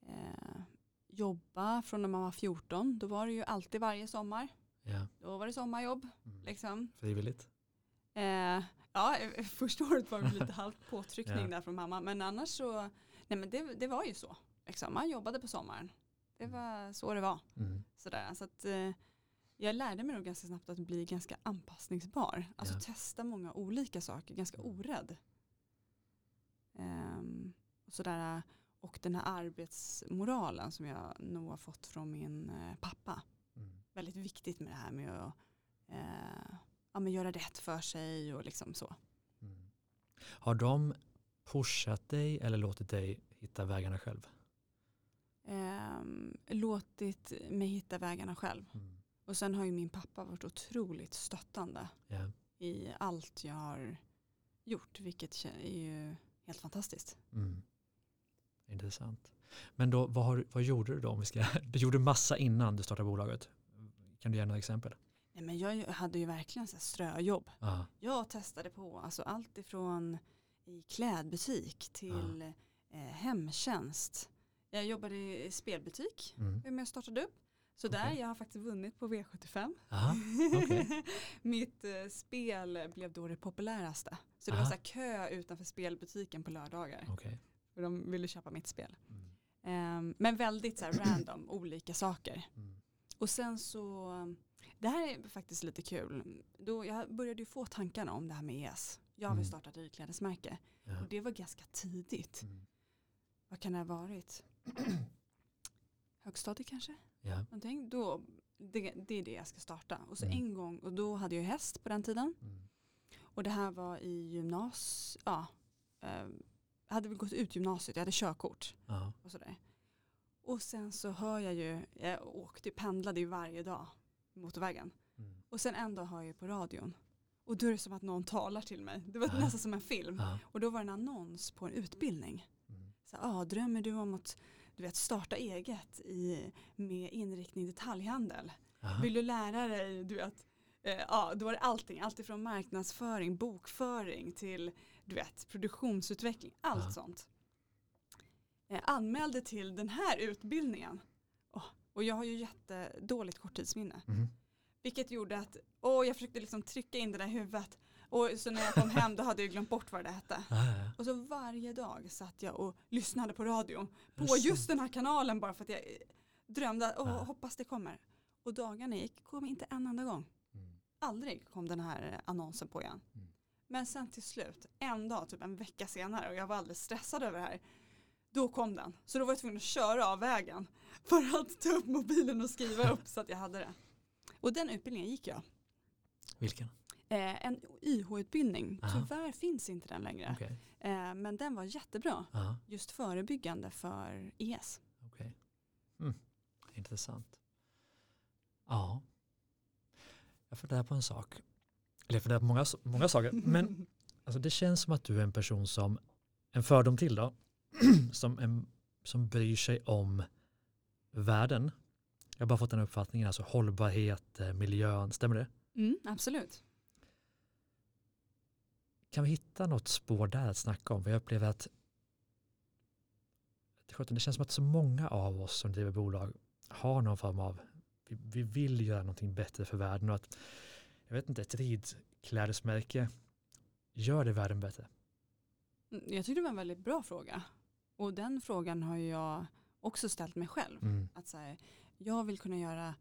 eh, jobba från när man var 14. Då var det ju alltid varje sommar. Ja, Då var det sommarjobb mm. liksom. frivilligt. Eh, ja, eh, första året var det lite halvt påtryckning Ja. där från mamma. Men annars så, nej men det, det var ju så. Liksom. Man jobbade på sommaren. Det var så det var. Mm. Sådär. Så att, eh, jag lärde mig nog ganska snabbt att bli ganska anpassningsbar. Alltså Ja. testa många olika saker, ganska orädd. Ehm, och, sådär, och den här arbetsmoralen som jag nog har fått från min eh, pappa. Mm. Väldigt viktigt med det här med att eh, ja, men göra rätt för sig och liksom så. Mm. Har de pushat dig eller låtit dig hitta vägarna själv? Ehm, låtit mig hitta vägarna själv. Mm. Och sen har ju min pappa varit otroligt stöttande Ja. i allt jag har gjort, vilket är ju helt fantastiskt. Mm. Intressant. Men då, vad, har, vad gjorde du då? Om vi ska, du gjorde massa innan du startade bolaget. Kan du ge några exempel? Nej, men jag hade ju verkligen så ströjobb. Ja. Jag testade på alltså allt ifrån i klädbutik till eh, hemtjänst. Jag jobbade i spelbutik, Mm. jag startade upp. Så där, Okej. jag har faktiskt vunnit på V75. Aha, okej. Mitt eh, spel blev då det populäraste. Så det var Aha. så här kö utanför spelbutiken på lördagar. Okej. För de ville köpa mitt spel. Mm. Ehm, men väldigt så här random, olika saker. Mm. Och sen så, det här är faktiskt lite kul. Då jag började ju få tankarna om det här med ES. Jag vill Mm. starta ett ridklädesmärke. Ja. Och det var ganska tidigt. Mm. Vad kan det ha varit? Högstadiet kanske? Ja. Någonting. Då, det, det är det jag ska starta. Och så Mm. en gång, och då hade jag häst på den tiden. Mm. Och det här var i gymnas, ja, eh, hade väl gått ut gymnasiet, jag hade körkort Ja. och sådär. Och sen så hör jag ju, jag åkte, pendlade ju varje dag motorvägen. Mm. Och sen en dag hör jag på radion. Och då är det som att någon talar till mig. Det var Ja. nästan som en film. Ja. Och då var det en annons på en utbildning. Så, ah, drömmer du om att du vet, starta eget i, med inriktning detaljhandel? Ja. Vill du lära dig, du vet, eh, ja, då var det allting, allt ifrån marknadsföring, bokföring till du vet, produktionsutveckling, allt Ja. sånt. Eh, anmälde till den här utbildningen. Åh, och jag har ju jättedåligt korttidsminne. Mm. Vilket gjorde att, åh, jag försökte liksom trycka in det där i huvudet. Och så när jag kom hem då hade jag glömt bort vad det hette. Ja. Och så varje dag satt jag och lyssnade på radion. På just den här kanalen bara för att jag drömde, Ja. hoppas det kommer. Och dagarna gick, kom inte en enda gång. Mm. Aldrig kom den här annonsen på igen. Mm. Men sen till slut, en dag, typ en vecka senare, och jag var alldeles stressad över det här. Då kom den. Så då var jag tvungen att köra av vägen. För att ta upp mobilen och skriva upp så att jag hade det. Och den utbildningen gick jag. Vilken? Eh, en YH-utbildning. Aha. Tyvärr finns inte den längre. Okej. Eh, men den var jättebra. Ja. Just förebyggande för ES. Okej. Mm. Intressant. Ja. Jag funderar på en sak. Eller jag funderar på många, många saker. Men alltså, det känns som att du är en person som, en fördom till då, som, en, som bryr sig om världen. Jag har bara fått den uppfattningen, alltså hållbarhet, eh, miljön, stämmer det? Mm, absolut. Kan vi hitta något spår där att snacka om? För jag upplever att det känns som att så många av oss som driver bolag har någon form av, vi, vi vill göra någonting bättre för världen och att, jag vet inte, ett ridklädesmärke gör det världen bättre. Mm, Jag tyckte det var en väldigt bra fråga. Och den frågan har jag också ställt mig själv. Mm. Att så här, jag vill kunna göra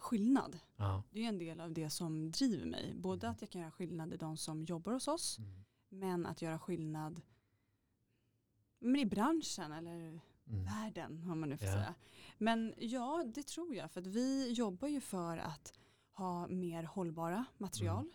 skillnad. Ja. Det är en del av det som driver mig. Både Mm. att jag kan göra skillnad i de som jobbar hos oss. Mm. Men att göra skillnad men i branschen eller Mm. världen om man nu får Ja. säga. Men ja, det tror jag. För att vi jobbar ju för att ha mer hållbara material.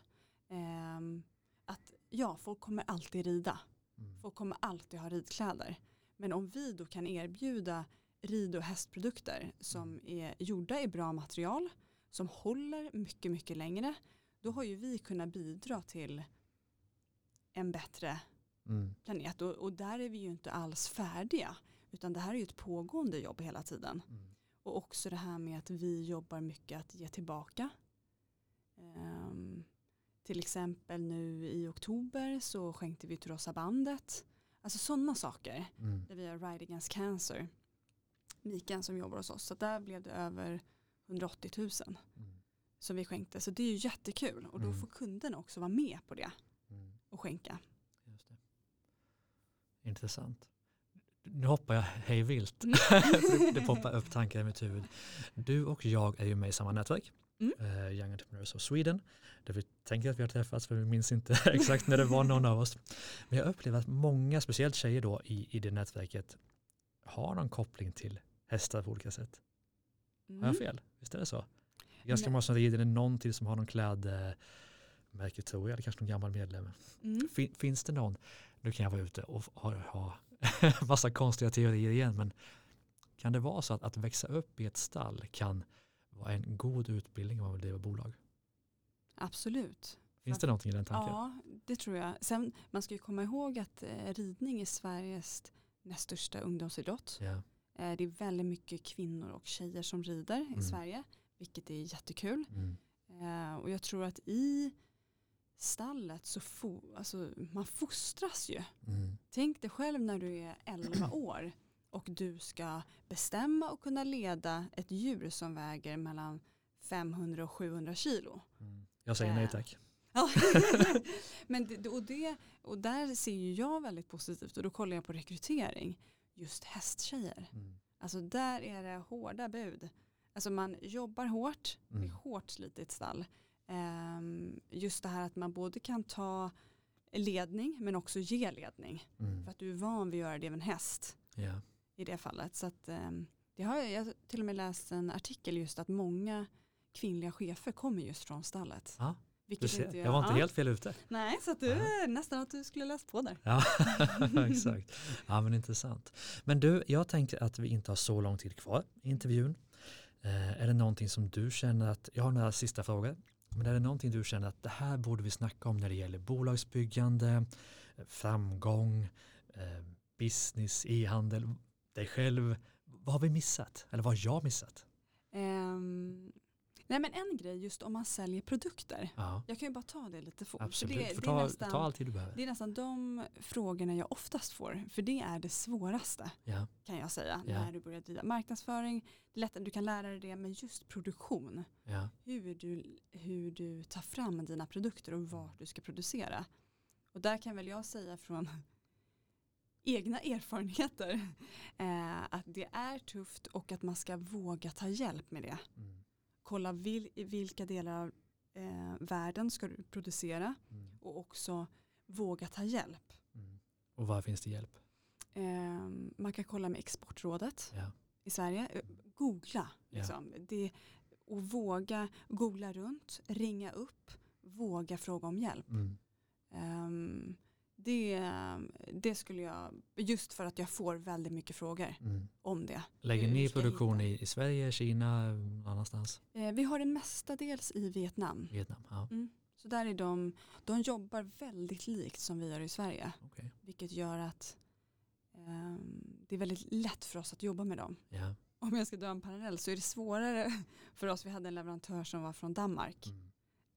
Ehm, att ja, folk kommer alltid rida. Mm. Folk kommer alltid ha ridkläder. Men om vi då kan erbjuda rid och hästprodukter som är gjorda i bra material, som håller mycket, mycket längre, då har ju vi kunnat bidra till en bättre Mm. planet. Och, och där är vi ju inte alls färdiga, utan det här är ju ett pågående jobb hela tiden. Mm. Och också det här med att vi jobbar mycket att ge tillbaka. Ehm, till exempel nu i oktober så skänkte vi till Rosa bandet. Alltså sådana saker. Mm. Där vi har Ride Against Cancer. Mikael som jobbar hos oss. Så där blev det över 180 000 Mm. som vi skänkte. Så det är ju jättekul. Och då Mm. får kunderna också vara med på det Mm. och skänka. Just det. Intressant. Nu hoppar jag hej vilt. Mm. Det, det poppar upp tankar i mitt huvud. Du och jag är ju med i samma nätverk, Mm. eh, Young Entrepreneurs of Sweden, där vi tänker att vi har träffats för vi minns inte exakt när det var någon av oss. Men jag upplever att många, speciellt tjejer då i, i det nätverket, har någon koppling till hästar på olika sätt. Har jag Mm. fel? Visst är det så? Ganska Nej. många som rider, det är någon till som har någon klädmärke tror jag, eller kanske någon gammal medlem. Mm. Fin, finns det någon, nu kan jag vara ute och ha, ha massa konstiga teorier igen, men kan det vara så att, att växa upp i ett stall kan vara en god utbildning om man vill driva bolag? Absolut. Finns det någonting i den tanken? Ja, det tror jag. Sen, man ska ju komma ihåg att eh, ridning är Sveriges näst största ungdomsidrott. Ja. Eh, det är väldigt mycket kvinnor och tjejer som rider Mm. i Sverige, vilket är jättekul. Mm. Eh, och jag tror att i stallet så fo- alltså, man fostras ju. Mm. Tänk dig själv när du är 11 år och du ska bestämma och kunna leda ett djur som väger mellan 500 och 700 kilo. Mm. Jag säger nej Eh, tack. Men det, och, det, och där ser ju jag väldigt positivt och då kollar jag på rekrytering. Just hästtjejer. Mm. Alltså där är det hårda bud. Alltså man jobbar hårt, det är Mm. hårt slitigt stall. Ehm, just det här att man både kan ta ledning men också ge ledning. Mm. För att du är van vid att göra det med en häst Ja. i det fallet. Så att, ehm, det har jag, jag har till och med läst en artikel just att många kvinnliga chefer kommer just från stallet. Du Vilket ser, inte jag var inte ja. helt fel ute. Nej, så att du, Ja. nästan att du skulle läst på där. Ja, exakt. Ja, men intressant. Men du, jag tänker att vi inte har så lång tid kvar i intervjun. Eh, är det någonting som du känner att, jag har några sista frågor, men är det någonting du känner att det här borde vi snacka om när det gäller bolagsbyggande, framgång, eh, business, e-handel, dig själv. Vad har vi missat? Eller vad har jag missat? Ehm, nej men en grej just om man säljer produkter. Ja, Jag kan ju bara ta det lite fort. för absolut. Det, det, är ta, nästan, ta all tid du behöver. det är nästan de frågorna jag oftast får. För det är det svåraste Ja, kan jag säga. Ja. När du börjar driva marknadsföring. Det är lätt att du kan lära dig det. Men just produktion. ja, Hur du, hur du tar fram dina produkter och vart du ska producera. Och där kan väl jag säga från egna erfarenheter eh, att det är tufft och att man ska våga ta hjälp med det. mm, Kolla vil, i vilka delar av eh, världen ska du producera mm, och också våga ta hjälp. mm. Och var finns det hjälp? Eh, man kan kolla med Exportrådet Ja, i Sverige. Eh, Googla. Ja. Liksom. Det, och våga googla runt, ringa upp, våga fråga om hjälp. mm, Ehm, det, det skulle jag, just för att jag får väldigt mycket frågor mm. om det. Lägger ni produktion i, i Sverige, Kina, någon annanstans? Eh, vi har det mestadels i Vietnam. Vietnam? Ja, Så där är de, de jobbar väldigt likt som vi gör i Sverige. okej. Vilket gör att ehm, det är väldigt lätt för oss att jobba med dem. Ja. Om jag ska dra en parallell så är det svårare för oss. Vi hade en leverantör som var från Danmark. Mm.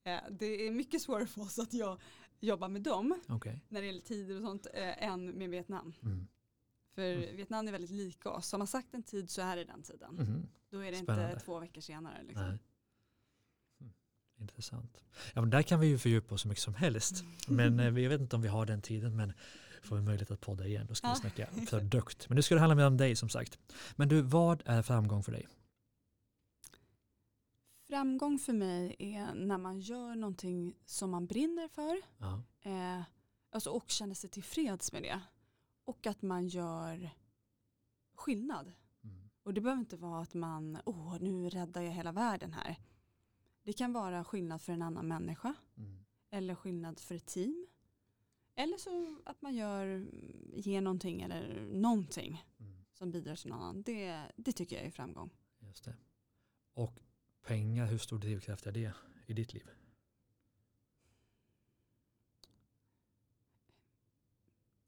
Eh, det är mycket svårare för oss att jag jobbar med dem Okej. när det gäller tider och sånt eh, än med Vietnam. Mm. För Mm. Vietnam är väldigt lika oss. Har man sagt en tid så är det den tiden. Mhm. Då är det Spännande. inte två veckor senare. Liksom. Nej. Mm. Intressant. Ja, men där kan vi ju fördjupa oss så mycket som helst. Mm. Men eh, vi jag vet inte om vi har den tiden, men får vi möjlighet att podda igen, då ska vi snacka produkt. Men nu ska det handla mer om dig som sagt. Men du, vad är framgång för dig? Framgång för mig är när man gör någonting som man brinner för Ja. eh, alltså och känner sig tillfreds med det. Och att man gör skillnad. Mm. Och det behöver inte vara att man, åh nu räddar jag hela världen här. Det kan vara skillnad för en annan människa. Mm. Eller skillnad för ett team. Eller så att man gör, ger någonting eller någonting Mm. som bidrar till någon annan. Det, det tycker jag är framgång. Just det. Och pengar, hur stor drivkraft är det i ditt liv?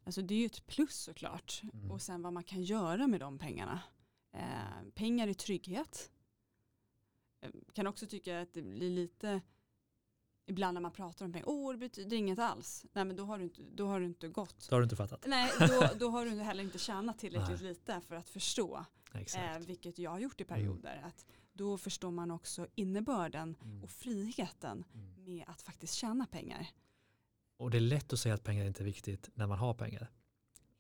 Alltså det är ju ett plus såklart. Mm. Och sen vad man kan göra med de pengarna. Eh, pengar är trygghet. Eh, kan också tycka att det blir lite ibland när man pratar om pengar, åh det betyder inget alls. Nej men då har du inte, då har du inte gått. Det har du inte fattat? Nej, då, då har du heller inte tjänat tillräckligt lite för att förstå. Eh, vilket jag har gjort i perioder. Att då förstår man också innebörden Mm. och friheten Mm. med att faktiskt tjäna pengar. Och det är lätt att säga att pengar inte är viktigt när man har pengar.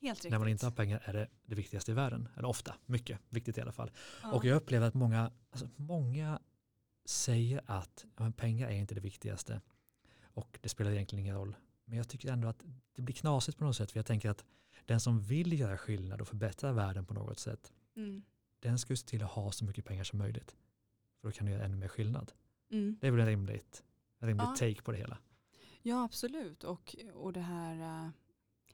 Helt riktigt. När man inte har pengar är det det viktigaste i världen. Eller ofta, mycket viktigt i alla fall. Ja. Och jag upplever att många, alltså många säger att men pengar är inte det viktigaste. Och det spelar egentligen ingen roll. Men jag tycker ändå att det blir knasigt på något sätt. För jag tänker att den som vill göra skillnad och förbättra världen på något sätt. Mm. Den ska se till att ha så mycket pengar som möjligt. För då kan du göra ännu mer skillnad. Mm. Det är väl en rimligt, en rimlig Ja. take på det hela. Ja absolut och, och det här eh,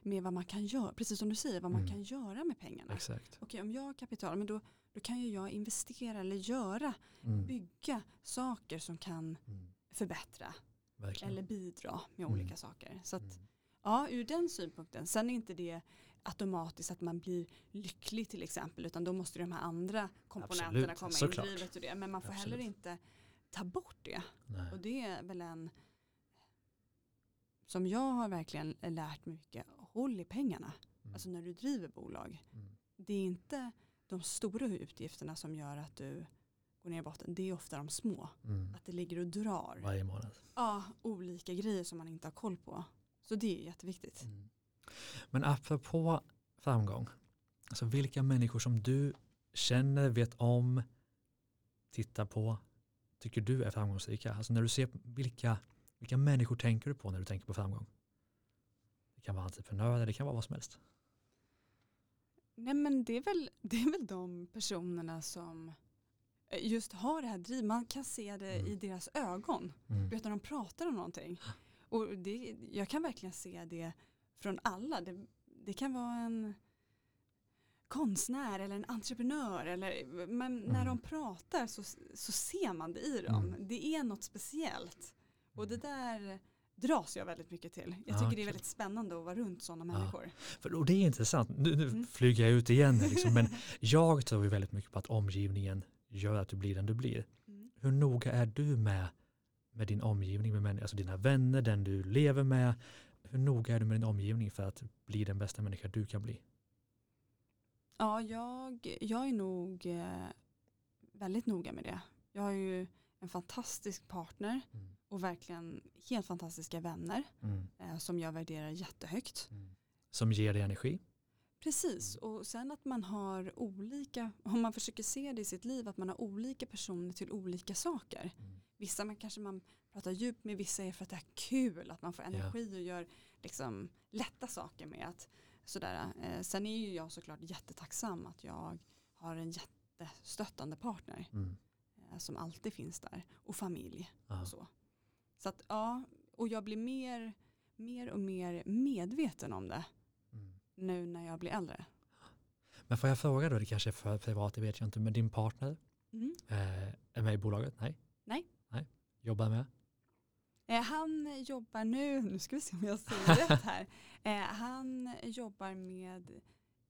med vad man kan göra, precis som du säger, vad man Mm. kan göra med pengarna. Exakt. Okej om jag har kapital, men då, då kan ju jag investera eller göra, Mm. bygga saker som kan Mm. förbättra Verkligen. eller bidra med Mm. olika saker. Så att, Mm. ja, ur den synpunkten. Sen är inte det automatiskt att man blir lycklig till exempel, utan då måste de här andra komponenterna Absolut, komma såklart. in, drivet och det. Men man får Absolut. heller inte ta bort det. Nej. Och det är väl en som jag har verkligen lärt mig mycket, håll i pengarna. Mm. Alltså när du driver bolag. Mm. Det är inte de stora utgifterna som gör att du går ner i botten, det är ofta de små. Mm. Att det ligger och drar. Varje månad. Ja, olika grejer som man inte har koll på. Så det är jätteviktigt. Mm. Men apropå framgång, alltså vilka människor som du känner, vet om, tittar på, tycker du är framgångsrika? Alltså när du ser vilka, vilka människor tänker du på när du tänker på framgång? Det kan vara entreprenörer, det kan vara vad som helst. Nej men det är, väl, det är väl de personerna som eh, just har det här drivet. Man kan se det Mm. i deras ögon. Mm. Vet när de pratar om någonting. Och det, jag kan verkligen se det från alla. Det, det kan vara en konstnär eller en entreprenör. Eller, men när Mm. de pratar så, så ser man det i dem. Mm. Det är något speciellt. Och det där dras jag väldigt mycket till. Jag Ja, tycker det kul. är väldigt spännande att vara runt sådana Ja. människor. För, och det är intressant, nu, nu Mm. flyger jag ut igen, liksom, men jag tror ju väldigt mycket på att omgivningen gör att du blir den du blir. Mm. Hur noga är du med, med din omgivning, med människor, alltså dina vänner, den du lever med? Hur noga är du med din omgivning för att bli den bästa människa du kan bli? Ja, jag, jag är nog eh, väldigt noga med det. Jag har ju en fantastisk partner Mm. och verkligen helt fantastiska vänner Mm. eh, som jag värderar jättehögt. Som ger dig energi? Precis, och sen att man har olika, om man försöker se det i sitt liv, att man har olika personer till olika saker. Mm. Vissa man kanske man pratar djupt med, vissa är för att det är kul, att man får energi och gör liksom lätta saker med. Att, sådär. Eh, sen är ju jag såklart jättetacksam att jag har en jättestöttande partner Mm. eh, som alltid finns där och familj. Och så. så att ja, och jag blir mer, mer och mer medveten om det Mm. nu när jag blir äldre. Men får jag fråga då, det kanske är för privat, det vet jag inte, men din partner Mm. eh, är med i bolaget? Nej? Nej. Nej. Jobbar med? Eh, han jobbar nu, nu ska vi se om jag säger rätt här. Eh, han jobbar med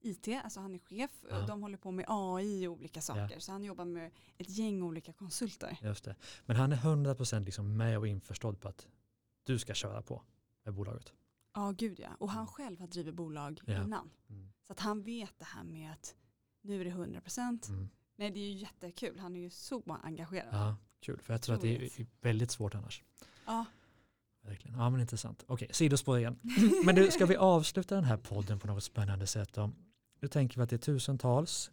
IT, alltså han är chef. Ja. De håller på med AI och olika saker. Så han jobbar med ett gäng olika konsulter. Just det. Men han är 100% liksom med och införstådd på att du ska köra på med bolaget. Ja, gud ja. Och han själv har drivit bolag Ja. innan. Mm. Så att han vet det här med att nu är det 100%. Mm. Nej, det är ju jättekul. Han är ju så engagerad. Ja, kul. För jag tror att det är väldigt svårt annars. Ja. Verkligen. Ja, men intressant. Okej, sidospår igen. Men du, ska vi avsluta den här podden på något spännande sätt? Då? Nu tänker vi att det är tusentals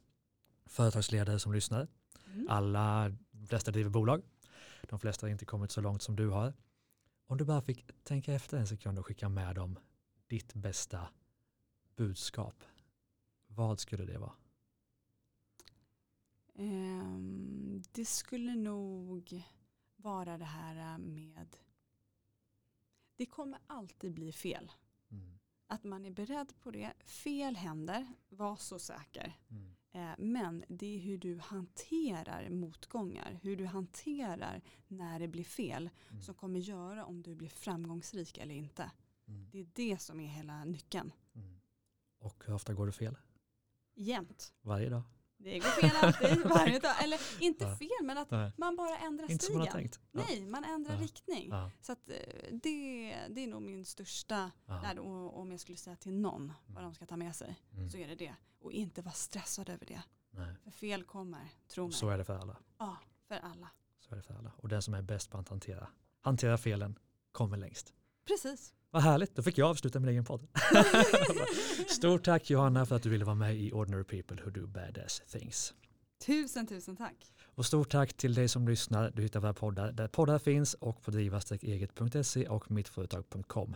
företagsledare som lyssnar. Mm. Alla, de flesta driver bolag. De flesta har inte kommit så långt som du har. Om du bara fick tänka efter en sekund och skicka med dem ditt bästa budskap. Vad skulle det vara? Ehm, det skulle nog vara det här med det kommer alltid bli fel. Mm. Att man är beredd på det. Fel händer, var så säker. Mm. Eh, men det är hur du hanterar motgångar, hur du hanterar när det blir fel Mm. som kommer göra om du blir framgångsrik eller inte. Mm. Det är det som är hela nyckeln. Mm. Och hur ofta går det fel? Jämt. Varje dag? Det går fel alltid, varje dag. Eller inte Ja. fel, men att Nej, man bara ändrar inte som stigen. man har tänkt. Ja. Nej, man ändrar Ja. riktning. Så att eh, det, det är nog min största lärdom. Om jag skulle säga till någon vad Mm. de ska ta med sig Mm. så är det det. Och inte vara stressad över det. Nej. För fel kommer, tro mig. Så är det för alla. Ja, för alla. Så är det för alla. Och den som är bäst på att hantera, hantera felen kommer längst. Precis. Vad härligt, då fick jag avsluta min egen podd. Stort tack Johanna för att du ville vara med i Ordinary People Who Do Badass Things. Tusen, tusen tack. Och stort tack till dig som lyssnar. Du hittar våra poddar där poddar finns och på driva-eget.se och mittföretag.com.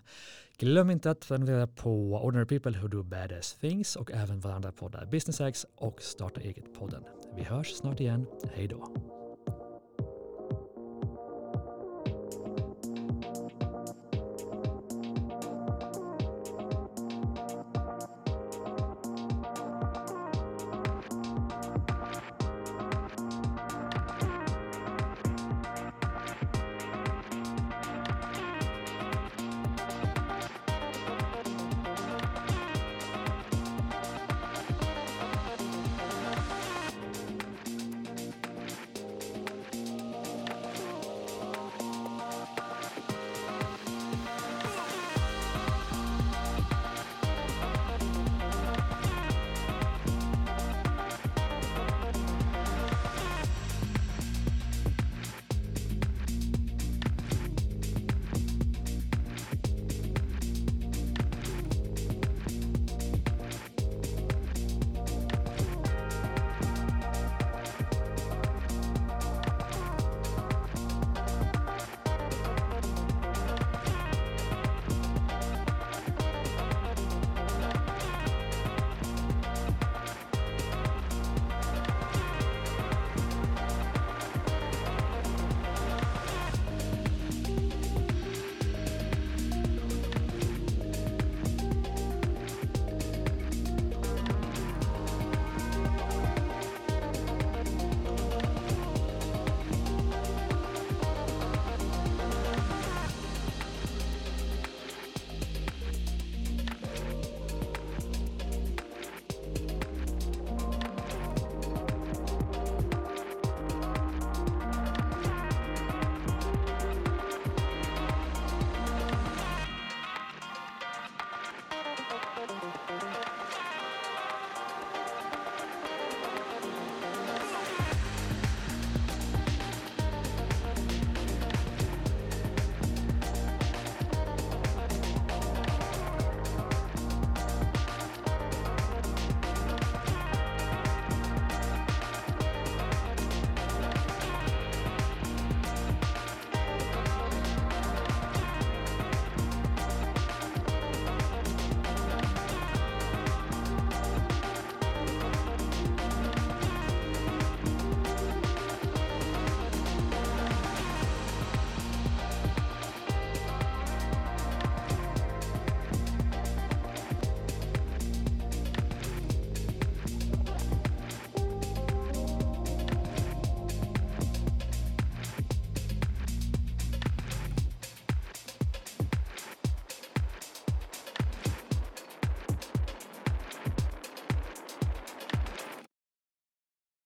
Glöm inte att prenumerera på Ordinary People Who Do Badass Things och även våra andra poddar Business Hacks och Starta Eget-podden. Vi hörs snart igen. Hej då!